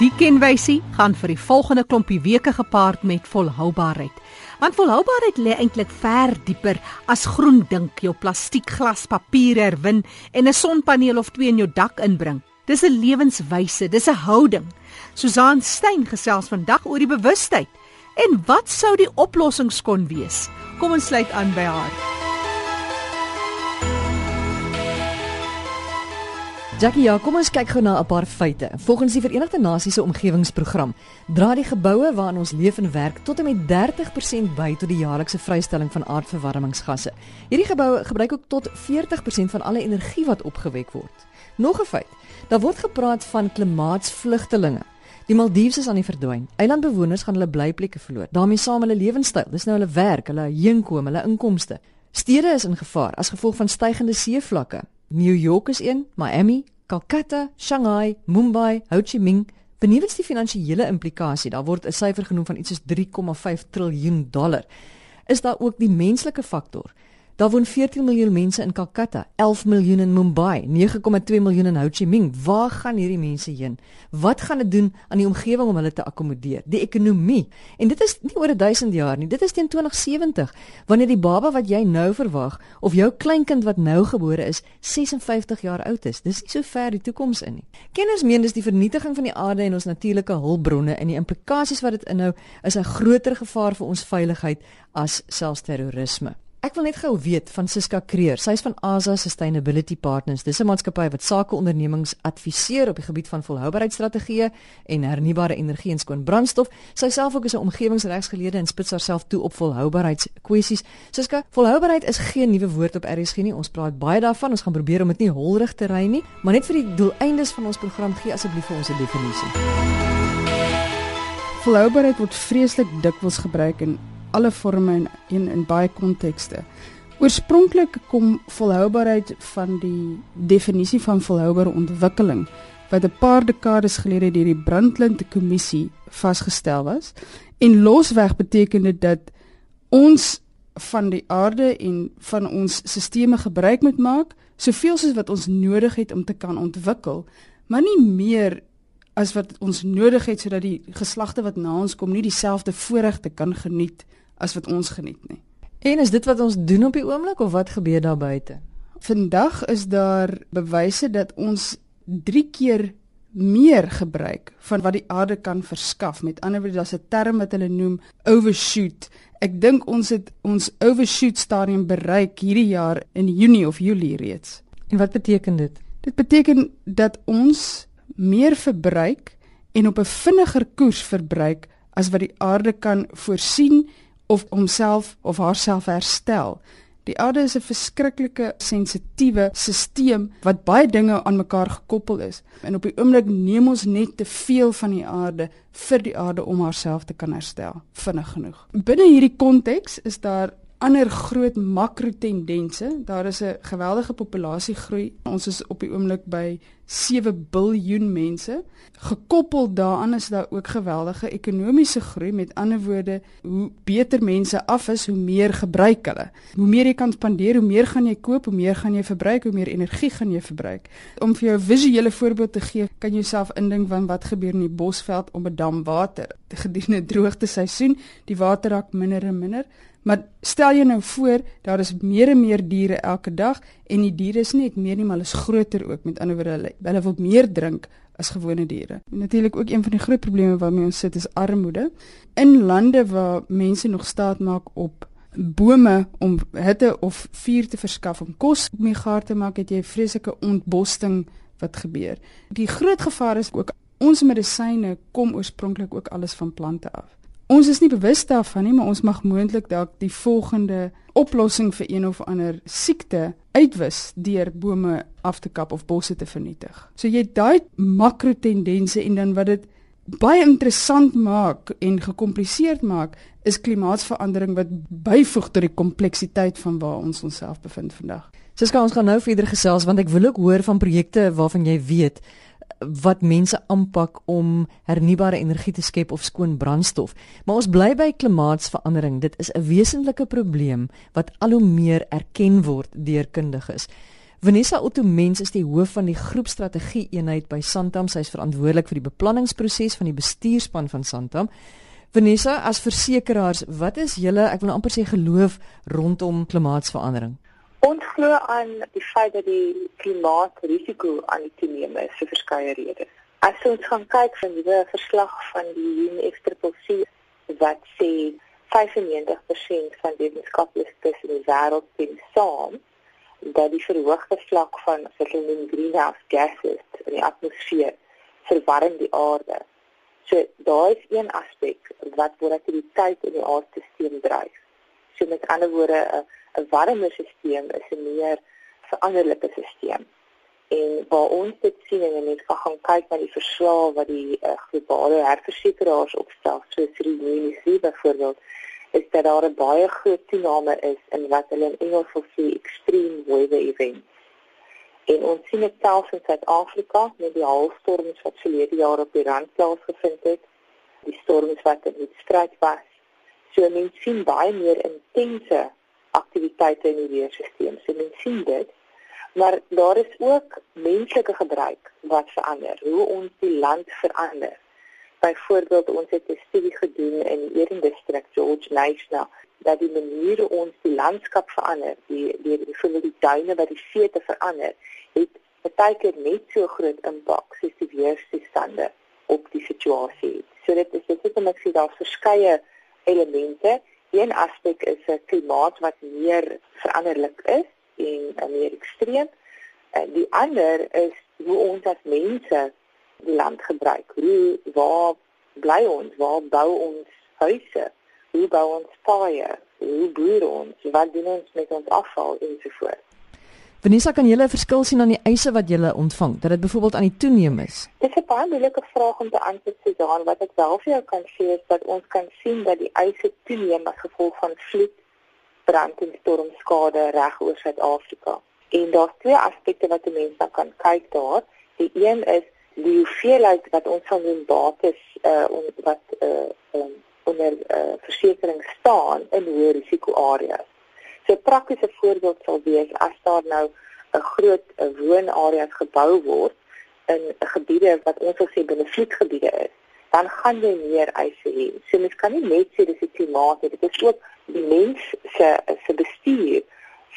Die kenwysie gaan vir die volgende klompie weke gepaard met volhoubaarheid. Want volhoubaarheid lê eintlik ver dieper as groen dink, jou plastiek, glas, papier herwin en 'n sonpaneel of twee in jou dak inbring. Dis 'n lewenswyse, dis 'n houding. Susan Stein gesels vandag oor die bewustheid en wat sou die oplossings kon wees? Kom ons sluit aan by haar. Jackie, ja, kom ons kyk gou na 'n paar feite. Volgens die Verenigde Nasies se omgewingsprogram dra die geboue waarin ons leef en werk tot en met 30% by tot die jaarlikse vrystelling van aardverwarmingsgasse. Hierdie geboue gebruik ook tot 40% van alle energie wat opgewek word. Nog 'n feit, daar word gepraat van klimaatsvlugtelinge. Die Maldiwe is aan die verdwyn. Eilandbewoners gaan hulle blyplekke verloor. daarmee saam hulle lewenstyl. Dis nou hulle werk, hulle heenkom, hulle inkomste. Stede is in gevaar as gevolg van stygende seevlakke. New York is een, Miami, Calcutta, Shanghai, Mumbai, Ho Chi Minh. Benewens die finansiële implikasie, daar word 'n syfer genoem van iets soos 3,5 triljoen dollar. Is daar ook die menslike faktor? Daar woon 14 miljoen mense in Calcutta, 11 miljoen in Mumbai, 9,2 miljoen in Ho Chi Minh. Waar gaan hierdie mense heen? Wat gaan dit doen aan die omgewing om hulle te akkommodeer? Die ekonomie. En dit is nie oor 1000 jaar nie. Dit is teen 2070 wanneer die baba wat jy nou verwag of jou kleinkind wat nou gebore is 56 jaar oud is. Dis nie so ver die toekoms in nie. Kenners meen dis die vernietiging van die aarde en ons natuurlike hulpbronne en die implikasies wat dit inhou is 'n groter gevaar vir ons veiligheid as selfs terrorisme. Ek wil net gou weet van Siska Kreer. Sy is van Asa Sustainability Partners. Dis 'n maatskappy wat sakeondernemings adviseer op die gebied van volhoubaarheidsstrategieë en hernubare energie en skoon brandstof. Sy self ook is 'n omgewingsregsgeleerde en spits haarself toe op volhoubaarheidskwessies. Siska, volhoubaarheid is geen nuwe woord op RSG nie. Ons praat baie daarvan. Ons gaan probeer om dit nie holrig te ry nie, maar net vir die doeleindes van ons program gee asseblief vir ons 'n definisie. Volhoubaarheid word vreeslik dikwels gebruik in alle forme en in, in baie kontekste. Oorspronklik kom volhoubaarheid van die definisie van volhoubare ontwikkeling wat 'n paar dekades gelede deur die Brundtland Kommissie vasgestel was. En losweg beteken dit dat ons van die aarde en van ons stelsels gebruik moet maak soveel soos wat ons nodig het om te kan ontwikkel, maar nie meer as wat ons nodig het sodat die geslagte wat na ons kom nie dieselfde voorregte kan geniet as wat ons geniet nie. En is dit wat ons doen op die oomblik of wat gebeur daar buite? Vandag is daar bewyse dat ons 3 keer meer gebruik van wat die aarde kan verskaf. Met ander woorde, daar's 'n term wat hulle noem overshoot. Ek dink ons het ons overshoot stadium bereik hierdie jaar in Junie of Julie reeds. En wat beteken dit? Dit beteken dat ons meer verbruik en op 'n vinniger koers verbruik as wat die aarde kan voorsien of homself of haarself herstel. Die aarde is 'n verskriklike sensitiewe stelsel wat baie dinge aan mekaar gekoppel is. En op die oomblik neem ons net te veel van die aarde vir die aarde om haarself te kan herstel vinnig genoeg. Binne hierdie konteks is daar ander groot makrotendense. Daar is 'n geweldige populasiegroei. Ons is op die oomblik by 7 miljard mense. Gekoppel daaraan is daar ook geweldige ekonomiese groei. Met ander woorde, hoe beter mense af is, hoe meer gebruik hulle. Hoe meer jy kan spandeer, hoe meer gaan jy koop, hoe meer gaan jy verbruik, hoe meer energie gaan jy verbruik. Om vir jou 'n visuele voorbeeld te gee, kan jy jouself indink van wat gebeur in die bosveld om 'n dam water. Gedurende droogte seisoen, die water raak minder en minder. Maar stel jy nou voor, daar is meer en meer diere elke dag en die diere is nie net meer nie, maar hulle is groter ook. Met ander woorde, hulle, hulle wil meer drink as gewone diere. Natuurlik ook een van die groot probleme waarmee ons sit is armoede. In lande waar mense nog staat maak op bome om hitte of vuur te verskaf om kos mee gaar te maak, het jy vreeslike ontbosting wat gebeur. Die groot gevaar is ook ons medisyne kom oorspronklik ook alles van plante af. Ons is nie bewus daarvan nie, maar ons mag moontlik dalk die volgende oplossing vir een of ander siekte uitwis deur bome af te kap of bosse te vernietig. So jy daai makrotendense en dan wat dit baie interessant maak en gekompliseerd maak is klimaatsverandering wat byvoeg tot die kompleksiteit van waar ons onsself bevind vandag. Siska, ons gaan nou verder gesels want ek wil ook hoor van projekte waarvan jy weet wat mense aanpak om hernubare energie te skep of skoon brandstof. Maar ons bly by klimaatsverandering. Dit is 'n wesentlike probleem wat al hoe meer erken word deur kundiges. Vanessa Otto Mens is die hoof van die groepstrategie eenheid by Santam. Sy is verantwoordelik vir die beplanningsproses van die bestuurspan van Santam. Vanessa, as versekeraars, wat is julle, ek wil nou amper sê geloof rondom klimaatsverandering? Ons glo aan die feit dat die klimaatrisiko aan die toeneem is vir verskeie redes. As ons gaan kyk van die verslag van die UNFCCC wat sê 95% van wetenskaplikes in die wêreld stem saam dat die verhoogde vlak van sogenaamde greenhouse gases in die atmosfeer verwarm die aarde. So daar is een aspek wat volatiliteit in die aardstelsel dryf. So met ander woorde 'n 'n warmer stelsel is 'n meer veranderlike stelsel. En waar ons dit sien en net gaan kyk na die verslae wat die uh, globale herversekeraars opstel, soos die UNICEF byvoorbeeld, is dat daar 'n baie groot toename is in wat hulle in Engels wil sê extreme weather events. En ons sien dit selfs in Suid-Afrika met die haalstorms wat verlede jaar op die rand plaasgevind het, die storms wat in die stryd was. So mense sien baie meer intense aktiwiteite in die weerstelsel. So mense sien dit maar daar is ook menslike gebruik wat verander hoe ons die land verander byvoorbeeld ons het 'n studie gedoen in die Eden District George National dat die manier ons die landskap verander, die die die vir die duine wat die see te verander, het baie net so groot impak soos die weerstoestande op die situasie. So dit is dit is om ek sê daar verskeie elemente. Een aspek is 'n klimaat wat meer veranderlik is en meer ekstreem. En die ander is hoe ons as mense die land gebruik. Hoe waar bly ons? Waar bou ons huise? Hoe bou ons paaie? Hoe boer ons? Wat doen ons met ons afval ensovoorts? Vanessa, kan jy 'n verskil sien aan die eise wat jy ontvang? Dat dit byvoorbeeld aan die toeneem is? Dit is 'n baie moeilike vraag om te antwoord, Susan. Wat ek wel vir jou kan sê is dat ons kan sien dat die eise toeneem as gevolg van vloed, brand en stormskade reg oor Suid-Afrika. En daar's twee aspekte wat mense kan kyk daar. Die een is die hoeveelheid wat ons van die bates uh on, wat uh um, onder uh versekerings staan in hoë risiko areas. So praktiese voorbeeld sal wees as daar nou 'n groot woonareas gebou word in 'n gebiede wat ons wil sê benefietgebiede is, dan gaan jy meer eise hê. So mens kan nie net sê dis die klimaat dit is ook die mens se se bestuur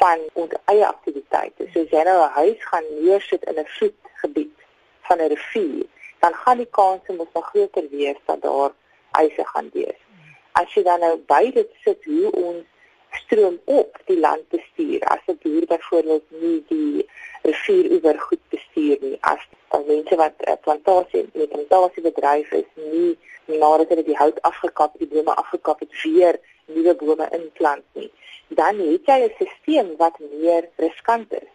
van ons eie aktiwiteite. So as jy nou 'n huis gaan neersit in 'n vloedgebied van 'n rivier, dan gaan die kans mos nog groter wees dat daar eise gaan wees. As jy dan nou by dit sit hoe ons stroom op die land bestuur, as 'n boer byvoorbeeld nie die rivier oor goed bestuur nie, as al mense wat 'n plantasie met 'n plantasie bedryf is, nie nadat hulle die hout afgekap, die bome afgekap het, weer nuwe bome inplant nie, dan het jy 'n stelsel wat meer riskant is.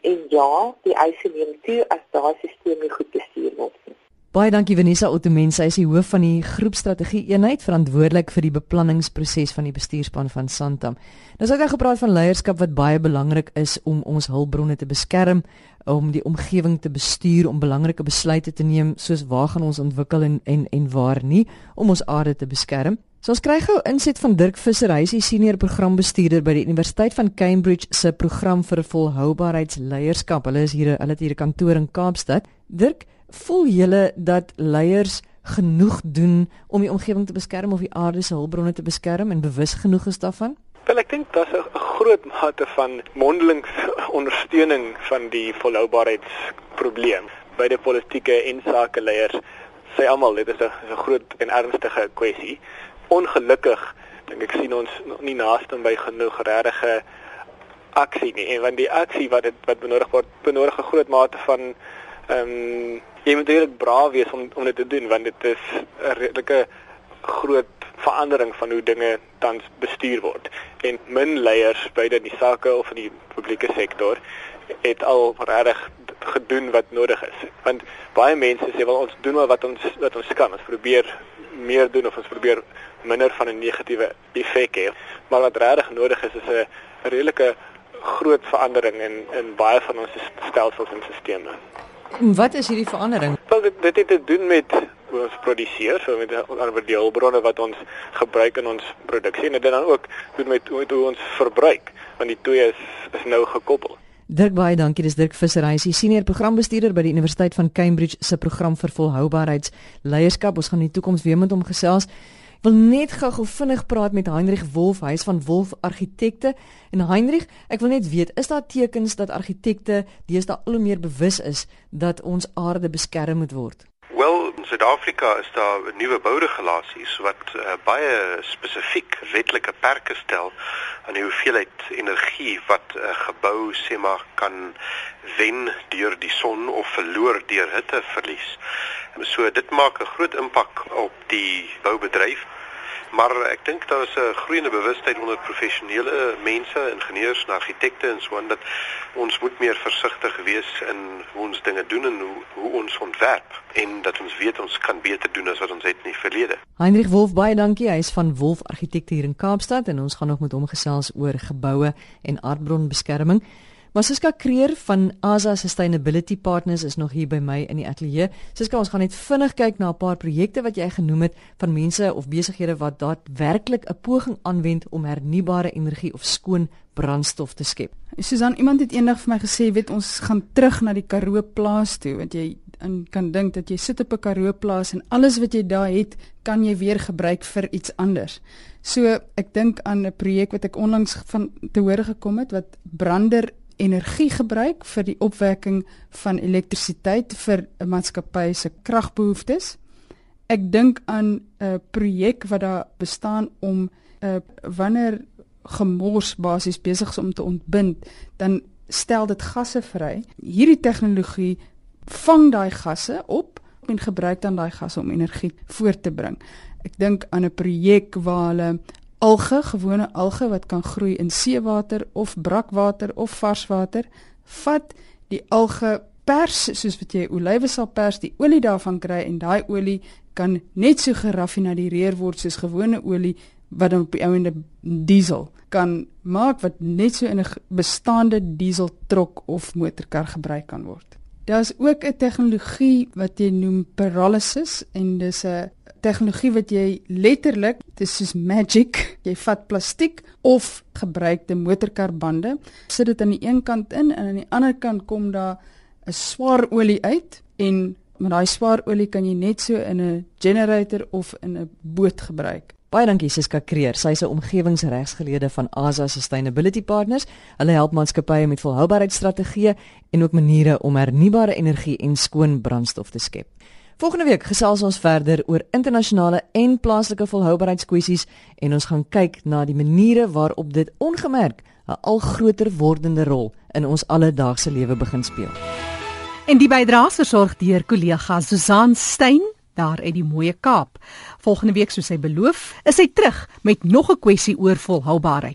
En ja, die eise neem toe as daai stelsel nie goed bestuur word nie. Baie dankie Vanessa Ottomen, sy is die hoof van die groepstrategie eenheid verantwoordelik vir die beplanningsproses van die bestuurspan van Santam. Nou sou ek gepraat van leierskap wat baie belangrik is om ons hulpbronne te beskerm, om die omgewing te bestuur, om belangrike besluite te neem soos waar gaan ons ontwikkel en en en waar nie om ons aarde te beskerm. So ons kry gou inset van Dirk Visser, hy is die senior programbestuurder by die Universiteit van Cambridge se program vir volhoubaarheidsleierskap. Hulle is hier, hulle het hier 'n kantoor in Kaapstad. Dirk, voel julle dat leiers genoeg doen om die omgewing te beskerm of die aarde se hulpbronne te beskerm en bewus genoeg is daarvan? Wel ek dink daar's 'n groot mate van mondelings ondersteuning van die volhoubaarheidsprobleem by die politieke en sakeleiers. Sê almal dit is 'n groot en ernstige kwessie ongelukkig dink ek sien ons nie naaste by genoeg regte aksie nie en want die aksie wat dit wat benodig word benodig 'n groot mate van ehm um, jy moet regtig braaf wees om om dit te doen want dit is 'n redelike groot verandering van hoe dinge tans bestuur word en min leiers by die sake of in die publieke sektor het al regtig gedoen wat nodig is want baie mense sê wel ons doen maar wat ons wat ons kan ons probeer meer doen of ons probeer minder van 'n negatiewe effek hê. Maar wat regtig nodig is is 'n redelike groot verandering in in baie van ons stelsels en stelsels. Wat is hierdie verandering? Wel dit, dit het te doen met hoe ons produseer, so met ander deelbronne wat ons gebruik in ons produksie en dit dan ook doen met hoe, hoe ons verbruik, want die twee is is nou gekoppel. Dirk baie dankie. Dis Dirk Visser, hy is die senior programbestuurder by die Universiteit van Cambridge se program vir volhoubaarheidsleierskap. Ons gaan in die toekoms weer met hom gesels. Ek wil net gou-gou vinnig praat met Heinrich Wolf, hy is van Wolf Argitekte. En Heinrich, ek wil net weet, is daar tekens dat argitekte deesdae al hoe meer bewus is dat ons aarde beskerm moet word? Suid-Afrika is daar nuwe bouregulasies wat uh, baie spesifiek wetlike perke stel aan die hoeveelheid energie wat 'n uh, gebou sê maar kan wen deur die son of verloor deur hitteverlies. So dit maak 'n groot impak op die boubedryf. Maar ek dink daar is 'n groeiende bewustheid onder professionele mense, ingenieurs en argitekte en so aan dat ons moet meer versigtig wees in hoe ons dinge doen en hoe, hoe ons ontwerp en dat ons weet ons kan beter doen as wat ons het in die verlede. Heinrich Wolf baie dankie. Hy is van Wolf Argitekte hier in Kaapstad en ons gaan nog met hom gesels oor geboue en aardbronbeskerming. Maar Siska Kreer van Asa Sustainability Partners is nog hier by my in die ateljee. Siska, ons gaan net vinnig kyk na 'n paar projekte wat jy genoem het van mense of besighede wat daadwerklik 'n poging aanwend om hernubare energie of skoon brandstof te skep. Susan, iemand het eendag vir my gesê, weet ons gaan terug na die Karoo plaas toe, want jy en kan dink dat jy sit op 'n Karoo plaas en alles wat jy daar het, kan jy weer gebruik vir iets anders. So, ek dink aan 'n projek wat ek onlangs van te hore gekom het wat brander energie gebruik vir die opwekking van elektrisiteit vir 'n maatskappy se kragbehoeftes. Ek dink aan 'n projek wat daar bestaan om uh, wanneer gemors basies besig is om te ontbind, dan stel dit gasse vry. Hierdie tegnologie vang daai gasse op en gebruik dan daai gasse om energie voort te bring. Ek dink aan 'n projek waar hulle alge, gewone alge wat kan groei in seewater of brakwater of varswater, vat die alge pers soos wat jy olywe sal pers, die olie daarvan kry en daai olie kan net so geraffineer word soos gewone olie wat dan op die ouende diesel kan maak wat net so in 'n bestaande diesel trok of motorkar gebruik kan word. Daar's ook 'n tegnologie wat jy noem pyrolysis en dis 'n tegnologie wat jy letterlik, dis soos magic, jy vat plastiek of gebruikte motorkarbande, sit dit aan die een kant in en aan die ander kant kom daar 'n swaar olie uit en met daai swaar olie kan jy net so in 'n generator of in 'n boot gebruik. Baie dankie Siska Kreer. Sy is 'n omgewingsregsgeleerde van Asa Sustainability Partners. Hulle help maatskappye met volhoubaarheidsstrategieë en ook maniere om hernubare energie en skoon brandstof te skep. Volgende week gesels ons verder oor internasionale en plaaslike volhoubaarheidskwessies en ons gaan kyk na die maniere waarop dit ongemerk 'n al groter wordende rol in ons alledaagse lewe begin speel. En die bydraes versorg deur kollega Susan Stein daar uit die mooie Kaap. Volgende week soos hy beloof, is hy terug met nog 'n kwessie oor volhoubaarheid.